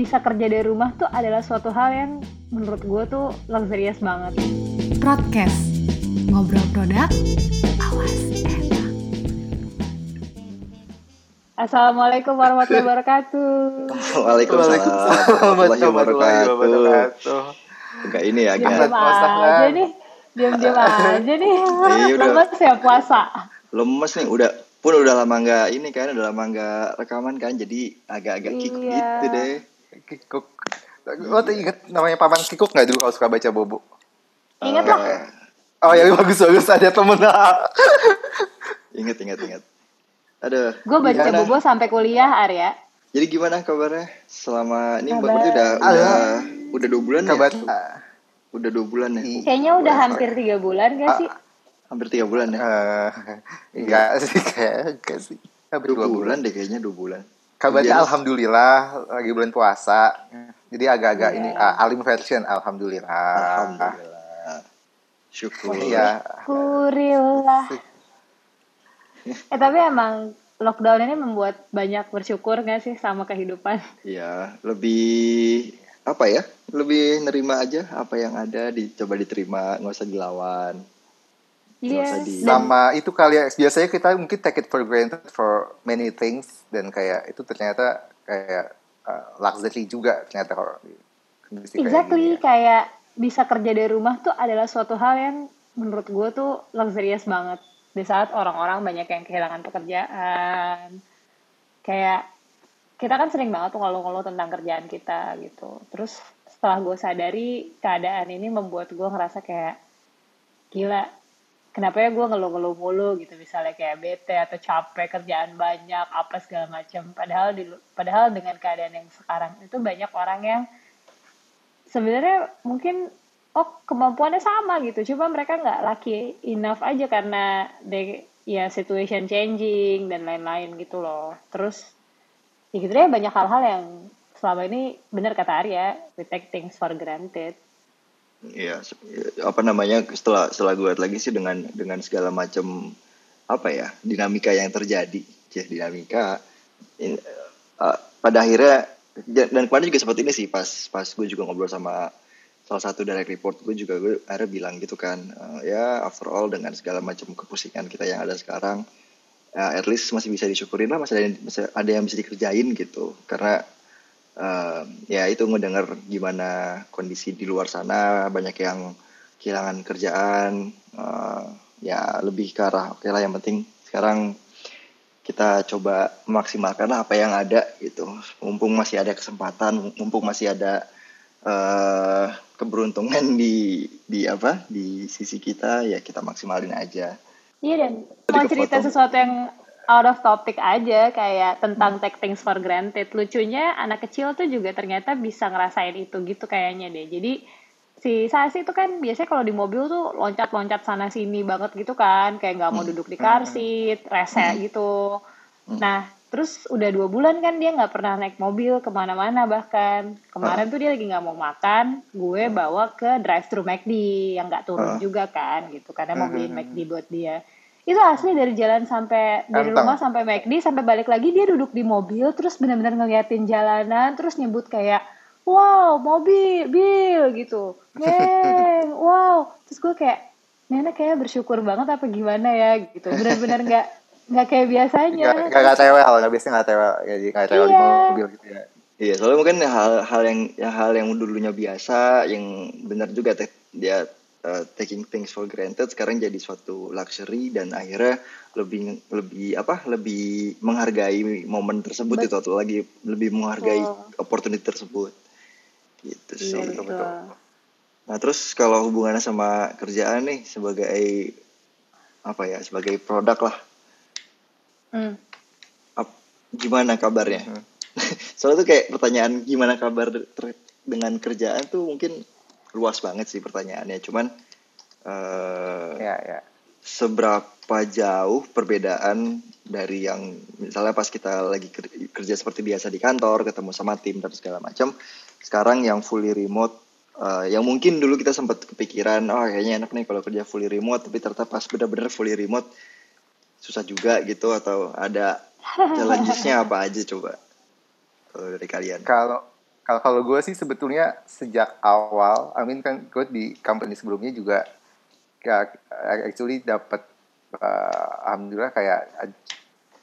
bisa kerja dari rumah tuh adalah suatu hal yang menurut gue tuh luxurious banget. Broadcast, ngobrol produk, awas enak. Assalamualaikum warahmatullahi wabarakatuh. Waalaikumsalam warahmatullahi wabarakatuh. Enggak ini ya, agak Diam-diam aja nih. Diam-diam aja nih. Iya, udah. Lemes ya puasa. lemes nih udah pun udah lama nggak ini kan udah lama nggak rekaman kan jadi agak-agak kikuk Iya. gitu deh Kikuk. Lo tuh inget namanya Paman Kikuk gak dulu kalau suka baca Bobo? Ingat lah. Eh, Oh ya bagus bagus ada temen inget inget inget aduh Gue baca gimana? bobo sampai kuliah Arya. jadi gimana kabarnya selama ini Kabar. berarti udah Ada. udah udah dua bulan ya Kabar udah dua bulan ya Iya. Kayaknya udah WFH. hampir tiga bulan gak sih? hampir tiga bulan ya Eh, Enggak sih kayak enggak sih Hampir dua dua bulan bulan deh kayaknya dua bulan Kabarnya Iya. alhamdulillah lagi bulan puasa Jadi agak-agak Iya. ini ah, alim version alhamdulillah alhamdulillah syukur Iya Syukurillah. Eh tapi emang lockdown ini membuat banyak bersyukur gak sih sama kehidupan? Iya, lebih apa ya? Lebih nerima aja apa yang ada, dicoba diterima, nggak usah dilawan. Iya. di- Dan sama itu kali ya biasanya kita mungkin take it for granted for many things dan kayak itu ternyata kayak uh, luxury juga ternyata kalau kayak exactly gini ya. kayak bisa kerja dari rumah tuh adalah suatu hal yang menurut gue tuh luxurious banget di saat orang-orang banyak yang kehilangan pekerjaan kayak kita kan sering banget tuh ngeluh-ngeluh tentang kerjaan kita gitu terus setelah gue sadari keadaan ini membuat gue ngerasa kayak gila kenapa ya gue ngeluh-ngeluh mulu gitu misalnya kayak bete atau capek kerjaan banyak apa segala macam padahal di padahal dengan keadaan yang sekarang itu banyak orang yang sebenarnya mungkin oh kemampuannya sama gitu. Cuma mereka nggak lucky enough aja karena they ya situation changing dan lain-lain gitu loh. Terus ya gitu deh banyak hal-hal yang selama ini benar kata Arya we take things for granted Iya, apa namanya? Setelah setelah gue lagi sih dengan dengan segala macam apa ya dinamika yang terjadi, ya dinamika. in- eh, pada akhirnya dan kemarin juga seperti ini sih pas pas gue juga ngobrol sama salah satu direct report gue juga gue akhirnya bilang gitu kan eh, ya after all dengan segala macam kepusingan kita yang ada sekarang ya at least masih bisa disyukurin lah masih ada masih ada yang bisa dikerjain gitu karena eh, ya itu ngedenger gimana kondisi di luar sana banyak yang kehilangan kerjaan eh, ya lebih ke arah oke lah yang penting sekarang kita coba memaksimalkan apa yang ada gitu. Mumpung masih ada kesempatan mumpung masih ada eh keberuntungan di di apa di sisi kita ya kita maksimalin aja. Iya dan. Tadi mau cerita sesuatu yang out of topic aja kayak tentang take things for granted. Lucunya anak kecil tuh juga ternyata bisa ngerasain itu gitu kayaknya deh. Jadi si Sasi itu kan biasanya kalau di mobil tuh loncat-loncat sana sini banget gitu kan, kayak nggak mau duduk di car seat, rese gitu. Nah terus udah dua bulan kan dia nggak pernah naik mobil ke mana-mana bahkan. Kemarin tuh dia lagi nggak mau makan, gue bawa ke drive thru McD yang nggak turun juga kan gitu. Karena mau beliin McD buat dia itu asli dari jalan sampai dari rumah sampai McD sampai balik lagi dia duduk di mobil terus benar-benar ngeliatin jalanan terus nyebut kayak wow mobil bil gitu. Neng wow. Terus gue kayak nenek kayak bersyukur banget apa gimana ya gitu. Benar-benar nggak nggak kayak biasanya. Nggak nggak tewel nggak biasanya nggak tewel. Jadi nggak tewel di Iya. mobil gitu ya. Iya, soalnya mungkin hal-hal yang ya, hal yang dulunya biasa, yang benar juga te- dia uh, taking things for granted sekarang jadi suatu luxury dan akhirnya lebih lebih apa lebih menghargai momen tersebut Bet- itu atau lagi lebih menghargai Betul. opportunity tersebut gitu iya sih. betul Nah terus kalau hubungannya sama kerjaan nih sebagai apa ya sebagai produk lah, Hmm. ap- gimana kabarnya? Hmm. Soalnya tuh kayak pertanyaan gimana kabar dengan kerjaan tuh mungkin luas banget sih pertanyaannya. Cuman eh ya ya seberapa jauh perbedaan dari yang misalnya pas kita lagi ker- kerja seperti biasa di kantor, ketemu sama tim dan segala macam, sekarang yang fully remote eh, yang mungkin dulu kita sempat kepikiran, oh kayaknya enak nih kalau kerja fully remote, tapi ternyata pas bener-bener fully remote susah juga gitu atau ada challenges-nya apa aja coba kalau dari kalian? kalau kalau kalau gue sih sebetulnya sejak awal, I mean kan gue di company sebelumnya juga kayak actually dapat uh, alhamdulillah kayak uh,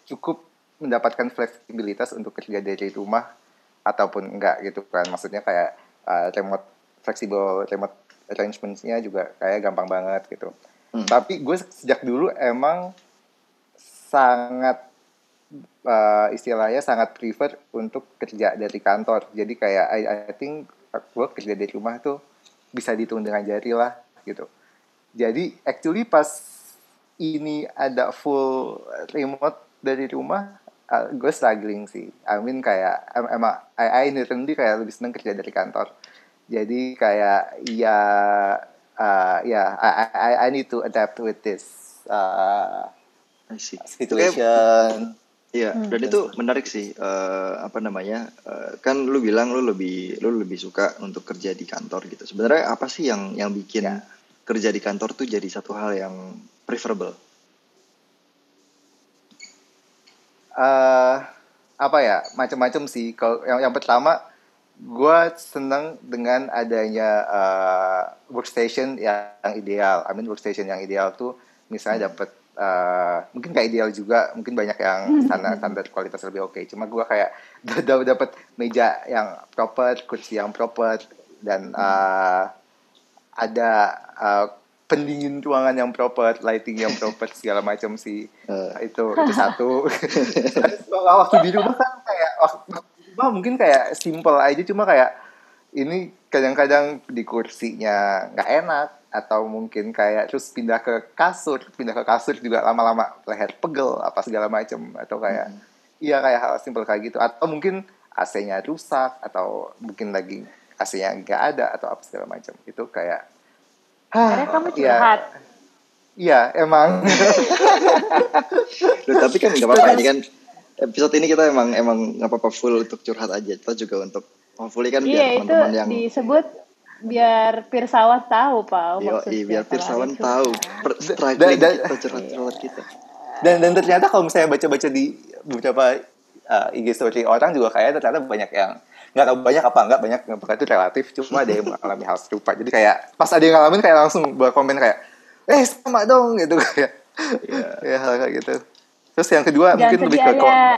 cukup mendapatkan fleksibilitas untuk kerja dari rumah ataupun enggak gitu kan. Maksudnya kayak uh, remote flexible remote arrangementsnya juga kayak gampang banget gitu. Hmm. Tapi gue sejak dulu emang sangat uh, istilahnya sangat prefer untuk kerja dari kantor. Jadi kayak I, I think gue kerja dari rumah tuh bisa dihitung dengan jari lah gitu. Jadi actually pas ini ada full remote dari rumah, uh, gue struggling sih. I mean kayak em- emang I, I literally kayak lebih seneng kerja dari kantor. Jadi kayak ya uh, ya I, I I need to adapt with this uh, see. Iya, dan itu menarik sih. eh, apa namanya? eh, kan lu bilang lu lebih lu lebih suka untuk kerja di kantor gitu. Sebenarnya apa sih yang yang bikin Ya. kerja di kantor tuh jadi satu hal yang preferable? eh apa ya macam-macam sih kalau yang yang pertama gue seneng dengan adanya eh, workstation yang ideal I mean workstation yang ideal tuh misalnya dapat eh, mungkin gak ideal juga mungkin banyak yang standar standar kualitas lebih oke cuma gue kayak dapat meja yang proper kursi yang proper dan eh, ada eh, pendingin ruangan yang proper, lighting yang proper segala macam sih. Eh. itu itu satu. Waktu di rumah kan kayak waktu di rumah mungkin kayak simple aja cuma kayak ini kadang-kadang di kursinya nggak enak atau mungkin kayak terus pindah ke kasur, pindah ke kasur juga lama-lama leher pegel apa segala macam atau kayak iya kayak hal simple kayak gitu atau mungkin AC-nya rusak atau mungkin lagi AC-nya nggak ada atau apa segala macam itu kayak Akhirnya kamu iya. curhat. Iya, emang. Loh, tapi kan nggak apa-apa ini kan episode ini kita emang emang nggak apa-apa full untuk curhat aja. Kita juga untuk hopefully kan Iya biar teman-teman yang disebut biar pirsawan tahu pak Yo, maksudnya. biar Pirsawan ada tahu Dan- dan- kita curhat-curhat kita. dan dan ternyata kalau misalnya baca-baca di beberapa uh, IG story orang juga kayak ternyata banyak yang nggak tahu banyak apa enggak banyak yang itu relatif cuma ada yang mengalami hal serupa jadi kayak pas ada yang ngalamin kayak langsung berkomen kayak eh sama dong gitu kayak ya hal kayak gitu terus yang kedua Jangan mungkin lebih ke kok aja.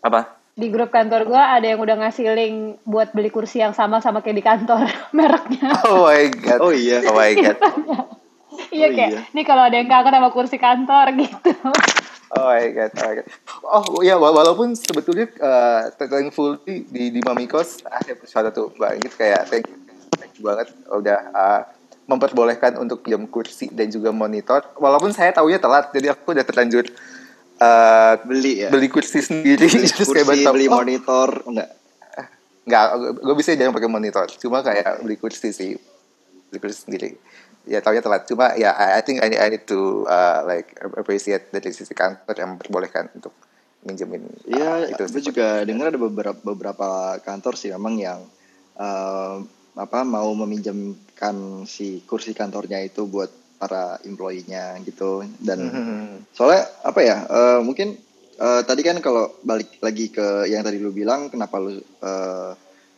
apa Di grup kantor gua ada yang udah ngasih link buat beli kursi yang sama sama kayak di kantor mereknya. oh my god Oh iya. oh my god iya Oh, kayak, iya. nih kalau ada yang kangen sama kursi kantor gitu. Oh my god, oh my god. Oh ya, wa- walaupun sebetulnya uh, thankful di, di, di Mamikos ada sesuatu tuh banget kayak thank you, thank you banget udah uh, memperbolehkan untuk pinjam kursi dan juga monitor. Walaupun saya tahunya telat, jadi aku udah terlanjur uh, Beli ya. beli kursi sendiri. Beli Terus kayak kursi, baru tahu, beli oh, monitor, enggak. Nggak, gue bisa jangan pakai monitor. Cuma kayak beli kursi sih, beli kursi sendiri. Ya taunya telat. Cuma ya I, I think I need, I need to uh, like appreciate dari sisi kantor yang memperbolehkan untuk minjemin. uh, Iya, itu gue juga dengar ada beberapa beberapa kantor sih memang yang eh, apa mau meminjamkan si kursi kantornya itu buat para employee-nya gitu dan Mhm. soalnya apa ya eh, mungkin eh, tadi kan kalau balik lagi ke yang tadi lu bilang kenapa lu eh,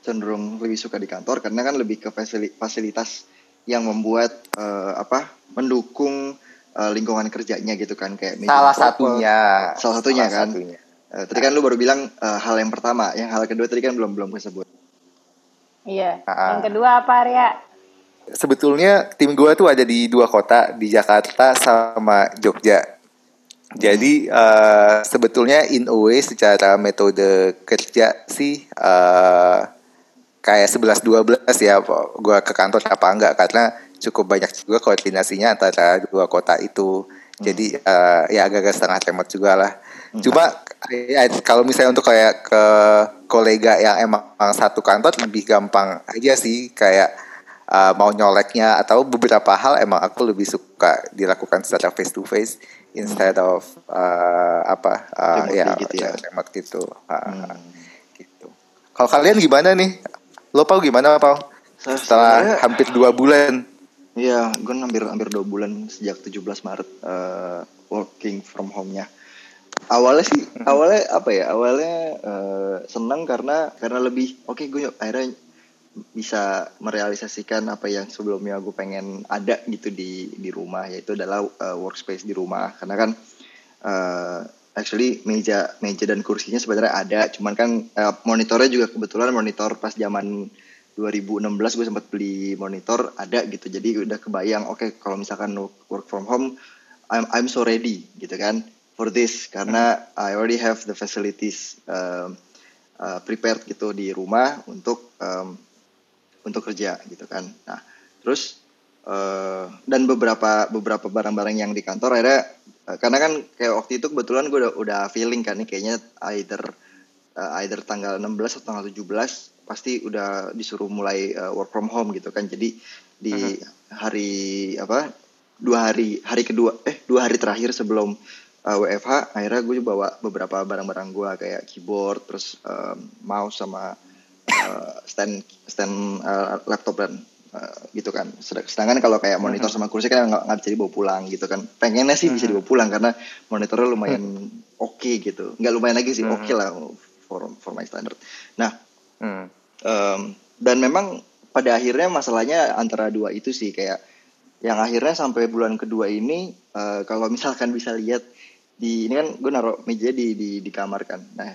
cenderung lebih suka di kantor karena kan lebih ke fasili- fasilitas yang membuat eh, apa mendukung eh, lingkungan kerjanya gitu kan kayak Salah proper. satunya. Salah satunya kan? satunya. Eh, tadi kan lu baru bilang eh, hal yang pertama, yang hal kedua tadi kan belum belum kesebut. Iya. Ah. Yang kedua apa Arya? Sebetulnya tim gue tuh ada di dua kota, di Jakarta sama Jogja. Jadi eh, sebetulnya in a way secara metode kerja sih eh, kayak 11-12 ya gue ke kantor apa enggak karena cukup banyak juga koordinasinya antara dua kota itu. Jadi eh, ya agak-agak setengah remote juga lah. Cuma ya, kalau misalnya untuk kayak ke kolega yang emang satu kantor lebih gampang aja sih kayak uh, mau nyoleknya atau beberapa hal emang aku lebih suka dilakukan secara face to face instead of uh, apa uh, Remotely ya, gitu ya. remote gitu. Uh, gitu. Kalau kalian gimana nih? Lo Pau gimana Pau? Saya Setelah hampir dua bulan. Iya, gue hampir hampir dua bulan sejak 17 Maret eh, working from home-nya. awalnya sih awalnya apa ya awalnya eh, senang karena karena lebih oke gue akhirnya bisa merealisasikan apa yang sebelumnya gue pengen ada gitu di di rumah yaitu adalah eh, workspace di rumah. Karena kan eh, actually meja meja dan kursinya sebenarnya ada. Cuman kan eh, monitornya juga kebetulan monitor pas zaman 2016 gue sempat beli monitor ada gitu. Jadi udah kebayang oke kalau misalkan work from home I'm I'm so ready gitu kan for this. Karena I already have the facilities um, uh, prepared gitu di rumah untuk um, untuk kerja gitu kan. Nah terus uh, dan beberapa beberapa barang-barang yang di kantor akhirnya uh, karena kan kayak waktu itu kebetulan gue udah, udah feeling kan nih kayaknya either uh, either tanggal 16 atau tanggal 17 pasti udah disuruh mulai uh, work from home gitu kan. Jadi di hari apa dua hari hari kedua eh dua hari terakhir sebelum uh, WFH akhirnya gue bawa beberapa barang-barang gue kayak keyboard terus um, mouse sama uh, stand stand uh, laptop dan uh, gitu kan. Sedang- sedangkan kalau kayak monitor sama kursi kan nggak nggak bisa dibawa pulang gitu kan. Pengennya sih bisa dibawa pulang karena monitornya lumayan oke gitu. Nggak lumayan lagi sih oke lah for for my standard. Nah. Em, dan memang pada akhirnya masalahnya antara dua itu sih kayak yang akhirnya sampai bulan kedua ini eh, kalau misalkan bisa lihat di ini kan gue naruh meja di di di kamar kan. Nah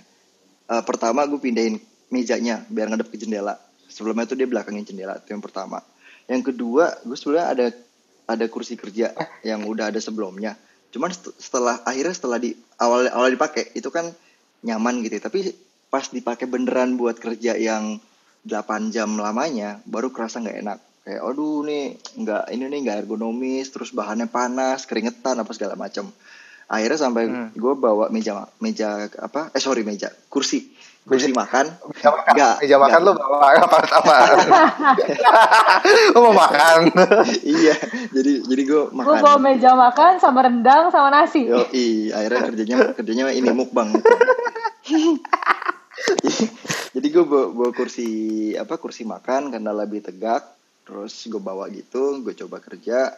eh, pertama gue pindahin mejanya biar ngadep ke jendela. Sebelumnya tuh dia belakangin jendela itu yang pertama. Yang kedua gue sebenarnya ada ada kursi kerja yang udah ada sebelumnya. Cuman set- setelah akhirnya setelah di awal awal dipakai itu kan nyaman gitu ya. tapi pas dipakai beneran buat kerja yang 8 jam lamanya baru kerasa nggak enak. Kayak aduh nih nggak ini nih nggak ergonomis terus bahannya panas keringetan apa segala macam akhirnya sampai gue bawa meja meja apa eh sorry meja kursi kursi makan Meja makan, Nggak, meja makan lu bawa apa apa? lu mau makan? iya jadi jadi gue Gue makan bawa meja makan sama rendang sama nasi. Yo, akhirnya kerjanya kerjanya ini mukbang. Jadi gue bawa, bawa kursi apa kursi makan karena lebih tegak, terus gue bawa gitu, gue coba kerja,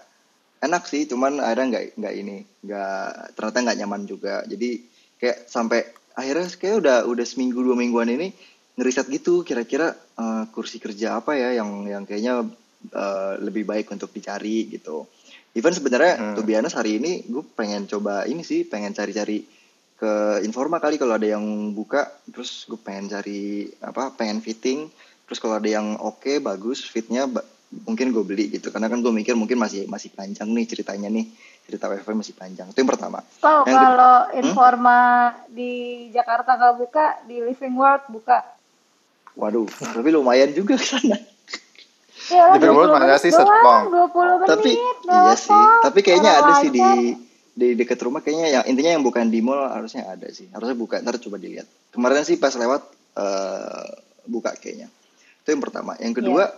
enak sih, cuman akhirnya nggak nggak ini, nggak ternyata nggak nyaman juga. Jadi kayak sampai akhirnya kayak udah udah seminggu dua mingguan ini ngeriset gitu, kira-kira eh, kursi kerja apa ya yang yang kayaknya eh, lebih baik untuk dicari gitu. Even sebenarnya Hmm. be honest, hari ini gue pengen coba ini sih, pengen cari-cari ke Informa kali kalau ada yang buka, terus gue pengen cari apa, pengen fitting, terus kalau ada yang oke bagus fitnya, ba- mungkin gue beli gitu. Karena kan gue mikir mungkin masih masih panjang nih ceritanya nih, cerita wifi masih panjang. Itu yang pertama. Tahu Yang kedua- kalau Informa di Jakarta nggak buka, di Living World buka. Waduh, tapi lumayan juga ke sana. Iya, Living World mana sih, Serpong? 20 menit. tapi iya sih, tapi kayaknya ada sih di di dekat rumah kayaknya yang intinya yang bukan di mall harusnya ada sih. Harusnya buka. Ntar coba dilihat. Kemarin sih pas lewat eh, buka kayaknya. Itu yang pertama. Yang kedua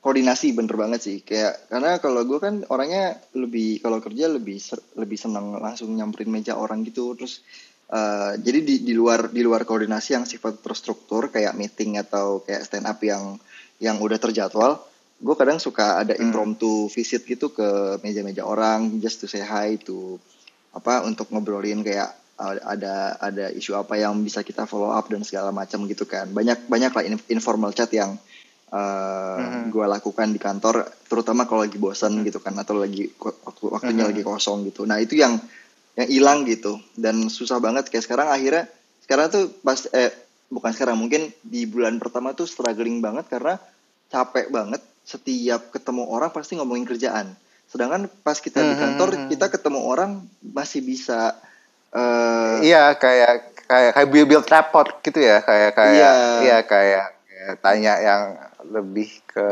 koordinasi bener banget sih. Kayak karena kalau gue kan orangnya lebih kalau kerja lebih ser- lebih senang langsung nyamperin meja orang gitu. Terus eh, jadi di di luar di luar koordinasi yang sifat terstruktur kayak meeting atau kayak stand up yang yang udah terjadwal gue kadang suka ada impromptu visit gitu ke meja-meja orang just to say hi to apa untuk ngobrolin kayak uh, ada ada isu apa yang bisa kita follow up dan segala macam gitu kan banyak banyak lah in- informal chat yang uh, gue lakukan di kantor terutama kalau lagi bosan gitu kan atau lagi waktu waktunya lagi kosong gitu. Nah itu yang yang hilang gitu. Dan susah banget kayak sekarang akhirnya sekarang tuh pas eh bukan sekarang mungkin di bulan pertama tuh struggling banget karena capek banget setiap ketemu orang pasti ngomongin kerjaan. Sedangkan pas kita di kantor kita ketemu orang masih bisa eh Iya kayak kayak kayak build build rapport gitu ya kayak kayak Iya. iya kayak, kayak tanya yang lebih ke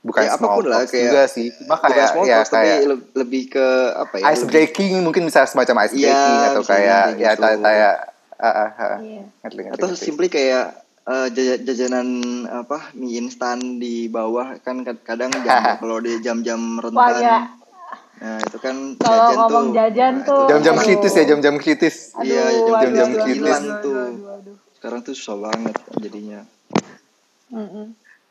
bukan Ya, small apa pun lah, talk kayak- juga sih cuma bukan kayak small ya talk, tapi kayak le- lebih ke apa ya ice lebih- breaking mungkin bisa semacam ice Iya, breaking atau kayak kayak ya gitu. kayak kayak ah, ah, ah. Iya. Ngerti, ngerti, atau ngerti. simply kayak jaja- jajanan apa mie instan di bawah kan kad- kadang jam kalau di jam-jam Wah, rentan gila. nah itu kan Kalau jajan ngomong tuh jajan Nah, tuh, jam-jam kritis ya jam-jam kritis Iya, jam-jam kritis. tuh. sekarang tuh susah banget jadinya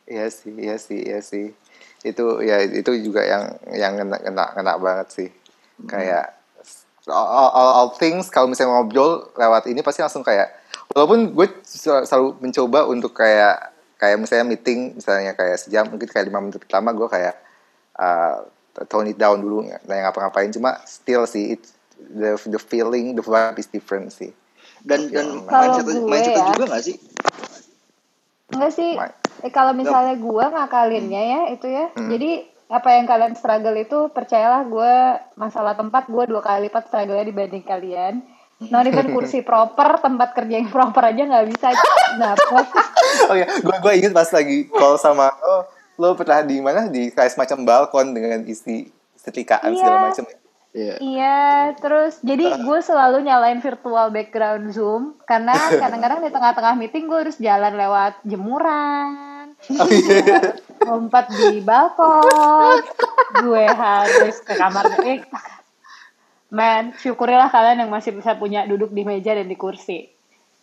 Iya sih, iya sih, iya sih. Itu ya itu juga yang yang ngena ngena, ngena banget sih. Kayak all, all, all things kalau misalnya ngobrol lewat ini pasti langsung kayak walaupun gue sel- selalu mencoba untuk kayak kayak misalnya meeting misalnya kayak sejam mungkin kayak lima menit pertama gue kayak uh, tone it down dulu nggak nggak ngapa-ngapain cuma still sih it, the the feeling the vibe is different sih Dan dan Kalau mindset juga gak sih? Enggak sih. Eh, kalau misalnya gue ngakalinnya ya itu ya. Hmm. Jadi apa yang kalian struggle itu percayalah gue masalah tempat gue dua kali lipat struggle dibanding kalian. Not even kursi proper, tempat kerja yang proper aja nggak bisa dapet. oh ya gue gue inget pas lagi call sama oh lo pernah di mana di kayak semacam balkon dengan isi setikaan segala Iya. macam Iya. Iya, terus jadi gue selalu nyalain virtual background Zoom karena kadang-kadang di tengah-tengah meeting gue harus jalan lewat jemuran, oh, iya. lompat di balkon, gue harus ke kamar eh, Man, syukurilah kalian yang masih bisa punya duduk di meja dan di kursi.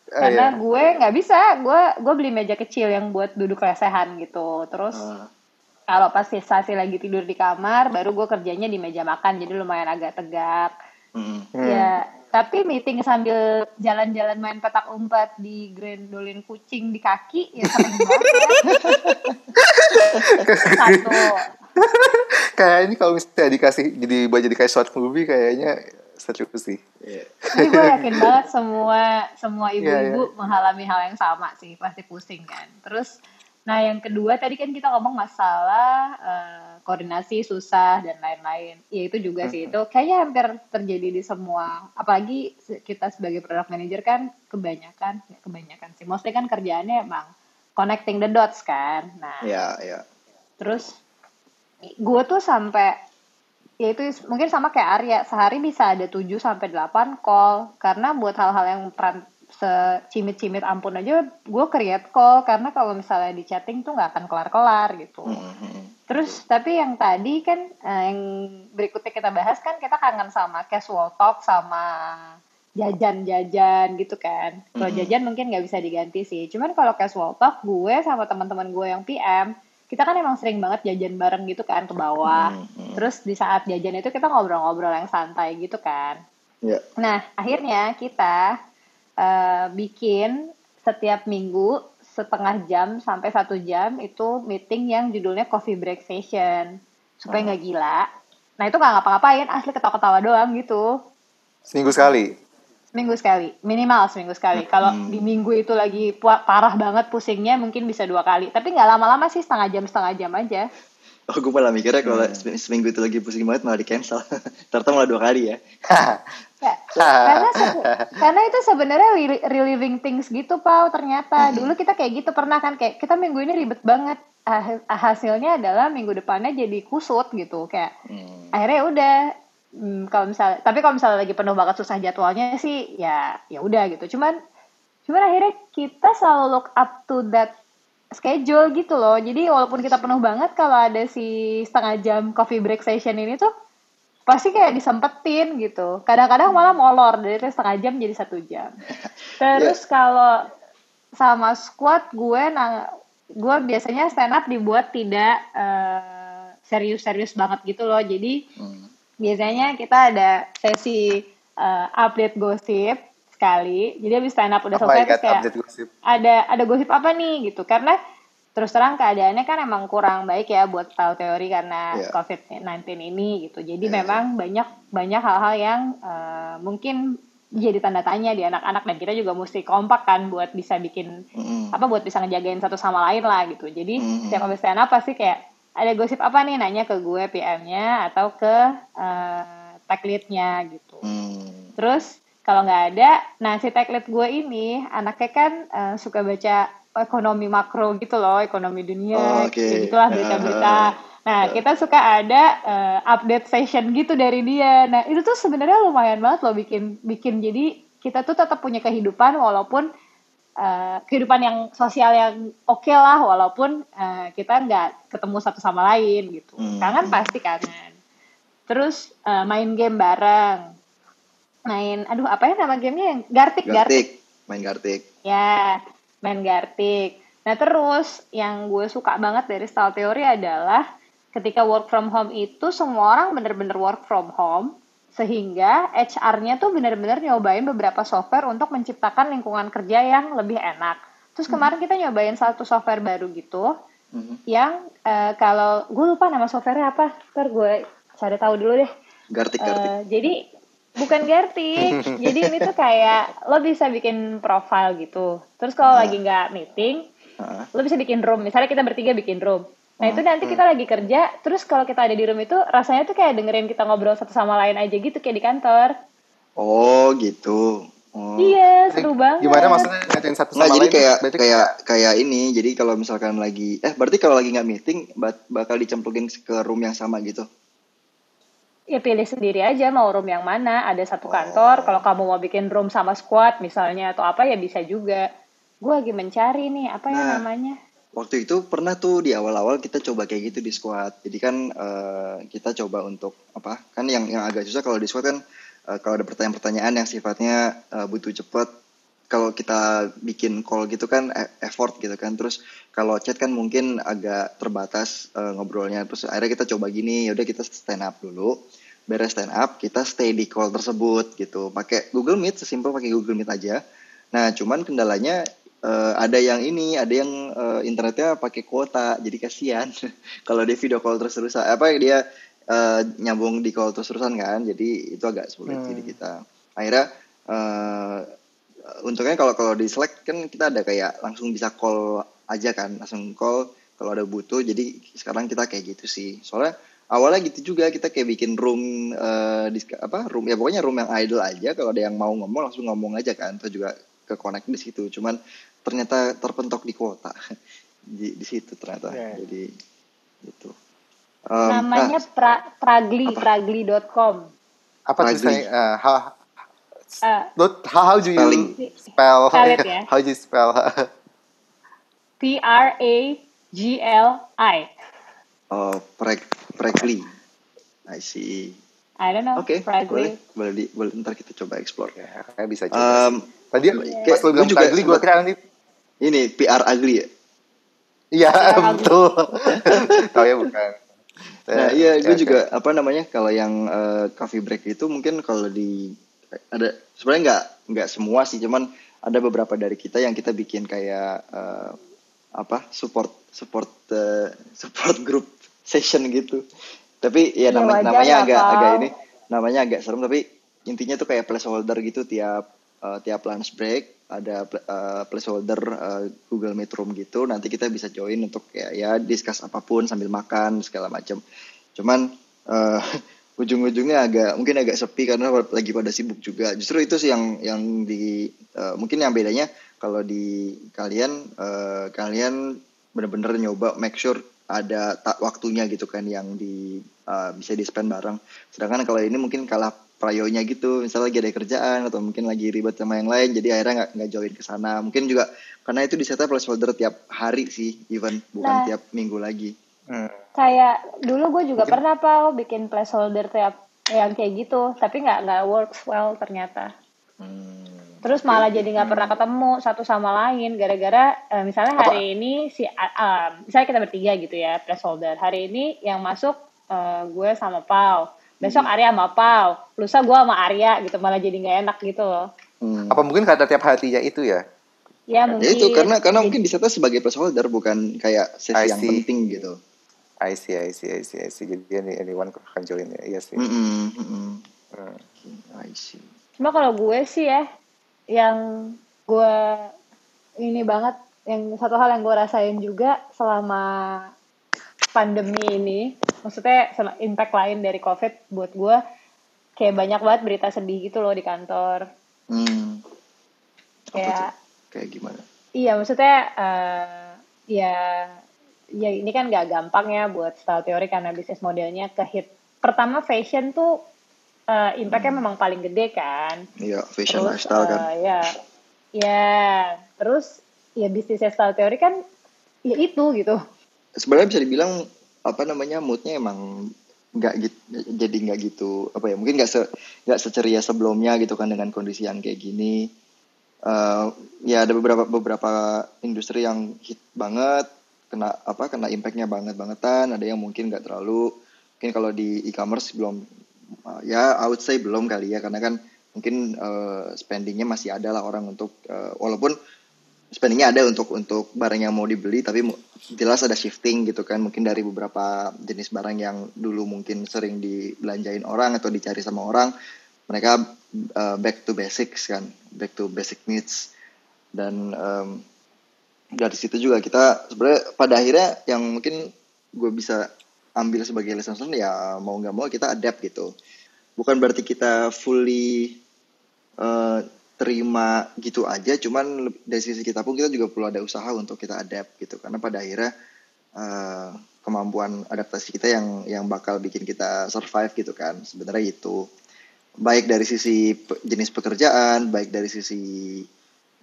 Oh, Karena iya. gue nggak bisa, gue gue beli meja kecil yang buat duduk lesehan gitu. Terus Ah. Kalau pas sesi lagi tidur di kamar, baru gue kerjanya di meja makan, jadi lumayan agak tegak. Mm. Hmm. Ya, tapi meeting sambil jalan-jalan main petak umpet di grendolin kucing di kaki, ya sering banget. Satu. kayak ini kalau misalnya dikasih jadi buat jadi kayak short movie kayaknya seru sih Iya. Tapi gue yakin banget semua semua Iya, ibu-ibu mengalami hal yang sama sih, pasti pusing kan. Terus, nah yang kedua tadi kan kita ngomong masalah eh, koordinasi susah dan lain-lain. Ya itu juga sih itu kayaknya hampir terjadi di semua. Apalagi kita sebagai product manager kan kebanyakan, ya kebanyakan sih. Mostly kan kerjaannya emang connecting the dots kan. Nah, Iya, iya. Terus gue tuh sampai ya itu mungkin sama kayak Arya sehari bisa ada 7 sampai 8 call karena buat hal-hal yang secimit-cimit ampun aja gue create call karena kalau misalnya di chatting tuh nggak akan kelar-kelar gitu. Mm-mm. Terus tapi yang tadi kan eh, yang berikutnya kita bahas kan kita kangen sama casual talk sama jajan-jajan gitu kan. Kalau Mhm. jajan mungkin nggak bisa diganti sih. Cuman kalau casual talk gue sama teman-teman gue yang PM kita kan emang sering banget jajan bareng gitu kan ke bawah. Mhm. Terus di saat jajan itu kita ngobrol-ngobrol yang santai gitu kan. Iya. Nah, akhirnya kita eh, bikin setiap minggu setengah jam sampai satu jam itu meeting yang judulnya coffee break session supaya nggak gila. Nah itu nggak ngapa-ngapain, asli ketawa-ketawa doang gitu. seminggu sekali Seminggu sekali, minimal seminggu sekali. Kalau Hmm. di minggu itu lagi parah banget pusingnya mungkin bisa dua kali. Tapi nggak lama-lama sih setengah jam setengah jam aja. Oh, gue malah mikirnya kalau Hmm. sem- seminggu itu lagi pusing banget malah di cancel. Ternyata malah dua kali ya. Ya, karena se- karena itu sebenarnya re- reliving things gitu pau ternyata. Dulu kita kayak gitu pernah kan kayak kita minggu ini ribet banget. Ah, hasilnya adalah minggu depannya jadi kusut gitu kayak Hmm. akhirnya udah hmm, kalau misalnya tapi kalau misalnya lagi penuh banget susah jadwalnya sih ya ya udah gitu. Cuman cuman akhirnya kita selalu look up to that schedule gitu loh. Jadi walaupun kita penuh banget kalau ada si setengah jam coffee break session ini tuh pasti kayak disempetin gitu. Kadang-kadang malah molor dari setengah jam jadi satu jam. Terus kalau sama squad gue nah gue biasanya stand up dibuat tidak eh, serius-serius banget gitu loh. Jadi Hmm. biasanya kita ada sesi eh, update gosip sekali. Jadi habis stand up udah oh selesai terus kayak update gosip? ada ada gosip apa nih gitu. Karena terus terang keadaannya kan emang kurang baik ya buat tahu teori karena Iya. COVID-19 ini gitu. Jadi Iya. memang banyak banyak hal-hal yang eh, mungkin jadi tanda tanya di anak-anak dan kita juga mesti kompak kan buat bisa bikin Mm-mm. apa buat bisa ngejagain satu sama lain lah gitu. Jadi setiap habis stand up pasti kayak ada gosip apa nih nanya ke gue PM-nya atau ke eh, tag lead-nya gitu. Hmm. Terus kalau nggak ada, nah si tag lead gue ini anaknya kan eh, suka baca ekonomi makro gitu loh, ekonomi dunia, Oh, oke. kayak gitulah berita-berita. Nah kita suka ada eh, update session gitu dari dia. Nah itu tuh sebenarnya lumayan banget loh bikin bikin jadi kita tuh tetap punya kehidupan walaupun eh, kehidupan yang sosial yang oke lah walaupun eh, kita nggak ketemu satu sama lain gitu. Hmm. Kangen pasti kangen. Terus eh, main game bareng main aduh apa ya nama gamenya yang gartik gartik Gartik. Main Gartik. ya main gartik nah terus yang gue suka banget dari style teori adalah ketika work from home itu semua orang bener-bener work from home Sehingga HR-nya tuh benar-benar nyobain beberapa software untuk menciptakan lingkungan kerja yang lebih enak. Terus kemarin kita nyobain satu software baru gitu, Mhm. yang eh, kalau gue lupa nama softwarenya apa, ntar gue cari tahu dulu deh. Gartik gartik. Eh, jadi bukan Gertik, jadi ini tuh kayak lo bisa bikin profile gitu. Terus kalau Ah. lagi nggak meeting, Heeh. lo bisa bikin room. Misalnya kita bertiga bikin room. Nah itu nanti kita lagi kerja, terus kalau kita ada di room itu rasanya tuh kayak dengerin kita ngobrol satu sama lain aja gitu kayak di kantor. Oh gitu. Oh. Iya, seru banget. Gimana maksudnya ngatain satu Nggak, sama jadi lain? kayak Berarti kayak kayak ini. Jadi kalau misalkan lagi eh berarti kalau lagi nggak meeting bakal dicemplungin ke room yang sama gitu. Ya pilih sendiri aja mau room yang mana. Ada satu kantor, kalau kamu mau bikin room sama squad misalnya atau apa ya bisa juga. Gue lagi mencari nih, apa ya Nah. namanya? Waktu itu pernah tuh di awal-awal kita coba kayak gitu di squad. Jadi kan eh, kita coba untuk apa? Kan yang yang agak susah kalau di squad kan eh, kalau ada pertanyaan-pertanyaan yang sifatnya eh, butuh cepet. Kalau kita bikin call gitu kan e- effort gitu kan. Terus kalau chat kan mungkin agak terbatas eh, ngobrolnya. Terus akhirnya kita coba gini, yaudah kita stand up dulu. Beres stand up, kita stay di call tersebut gitu. Pakai Google Meet, sesimpel pakai Google Meet aja. Nah, cuman kendalanya eh, ada yang ini, ada yang eh, internetnya pakai kuota, jadi kasihan kalau dia video call terus-terusan. Apa dia eh, nyambung di call terus-terusan kan, jadi itu agak sulit jadi kita. Akhirnya eh, untungnya kalau kalau di Slack kan kita ada kayak langsung bisa call aja kan, langsung call kalau ada butuh. Jadi sekarang kita kayak gitu sih. Soalnya awalnya gitu juga kita kayak bikin room eh, di apa room ya pokoknya room yang idle aja kalau ada yang mau ngomong langsung ngomong aja kan atau juga ke connect di situ cuman ternyata terpentok di kuota di, di situ ternyata Ya. jadi gitu Em, namanya ah, pra, pragli, pragli.com. apa Ragli. tulisannya? Uh, how, Eh, Not, how, how do you Spelling. spell? Spell it, ya. How do you spell? P R A G L I. oh preg pregli I see I don't know. oke boleh Pragli. boleh di, boleh ntar kita coba explore ya, kayak bisa coba. Em, Tadi kayak pas lu gua bilang juga Pragli, gue kira nanti ini PR ugly ya Iya betul. Tahu ya bukan. Nah Eh, iya, gue juga apa namanya kalau yang eh, coffee break itu mungkin kalau di ada sebenarnya nggak nggak semua sih, cuman ada beberapa dari kita yang kita bikin kayak eh, apa support support eh, support group session gitu. Tapi ya, Ya, nama- namanya agak agak ini namanya agak serem tapi intinya tuh kayak placeholder gitu tiap eh, tiap lunch break ada eh, placeholder eh, Google Meet Room gitu. Nanti kita bisa join untuk ya ya discuss apa pun sambil makan segala macam cuman eh, ujung-ujungnya agak mungkin agak sepi karena lagi pada sibuk juga. Justru itu sih yang yang di eh, mungkin yang bedanya kalau di kalian eh, kalian bener-bener nyoba make sure ada tak waktunya gitu kan yang di eh, bisa di spend bareng sedangkan kalau ini mungkin kalah prayonya gitu misalnya lagi ada kerjaan atau mungkin lagi ribet sama yang lain jadi akhirnya nggak nggak join ke sana mungkin juga karena itu disetnya placeholder tiap hari sih even bukan Nah. tiap minggu lagi Hmm. Kayak dulu gue juga pernah pal bikin placeholder tiap yang kayak gitu, tapi nggak nggak works well ternyata. Hmm. Terus malah jadi nggak pernah ketemu satu sama lain gara-gara eh, misalnya hari ini si ah, misalnya kita bertiga gitu ya placeholder. Hari ini yang masuk eh, gue sama Pau. Besok Arya sama Pau. Lusa gue sama Arya gitu malah jadi nggak enak gitu loh. Hmm. Apa mungkin kata tiap hatinya itu ya? Ya mungkin. Ya itu karena karena mungkin disetnya sebagai placeholder bukan kayak I sesi yang penting gitu. I see, I see, I see, I see. Jadi any, anyone akan join ya. Iya sih. Mm-mm, mm-mm. Hmm. I see. Cuma kalau gue sih ya, yang gue ini banget, yang satu hal yang gue rasain juga selama pandemi ini, maksudnya sama impact lain dari COVID buat gue, kayak banyak banget berita sedih gitu loh di kantor. Hmm. Apa Kayak, tuh? Kayak gimana? iya maksudnya, eh, ya, ya ini kan gak gampang ya buat style teori karena bisnis modelnya ke hit. Pertama fashion tuh eh, impactnya memang paling gede kan. Iya, fashion terus lifestyle kan. eh, ya ya terus ya bisnisnya style teori kan ya itu gitu Sebenarnya bisa dibilang apa namanya moodnya emang nggak gitu jadi nggak gitu apa ya mungkin nggak se nggak seceria sebelumnya gitu kan dengan kondisi yang kayak gini Eh, ya ada beberapa beberapa industri yang hit banget kena apa kena impactnya banget bangetan ada yang mungkin nggak terlalu mungkin kalau di e-commerce belum uh, ya I would say belum kali ya karena kan mungkin uh, spendingnya masih ada lah orang untuk uh, walaupun spendingnya ada untuk untuk barang yang mau dibeli tapi jelas ada shifting gitu kan. Mungkin dari beberapa jenis barang yang dulu mungkin sering dibelanjain orang atau dicari sama orang mereka uh, back to basics kan back to basic needs. Dan um, dari situ juga kita sebenarnya pada akhirnya yang mungkin gue bisa ambil sebagai lesson learned ya mau nggak mau kita adapt gitu. Bukan berarti kita fully eh, terima gitu aja cuman dari sisi kita pun kita juga perlu ada usaha untuk kita adapt gitu. Karena pada akhirnya eh, kemampuan adaptasi kita yang yang bakal bikin kita survive gitu kan. Sebenarnya itu. Baik dari sisi jenis pekerjaan baik dari sisi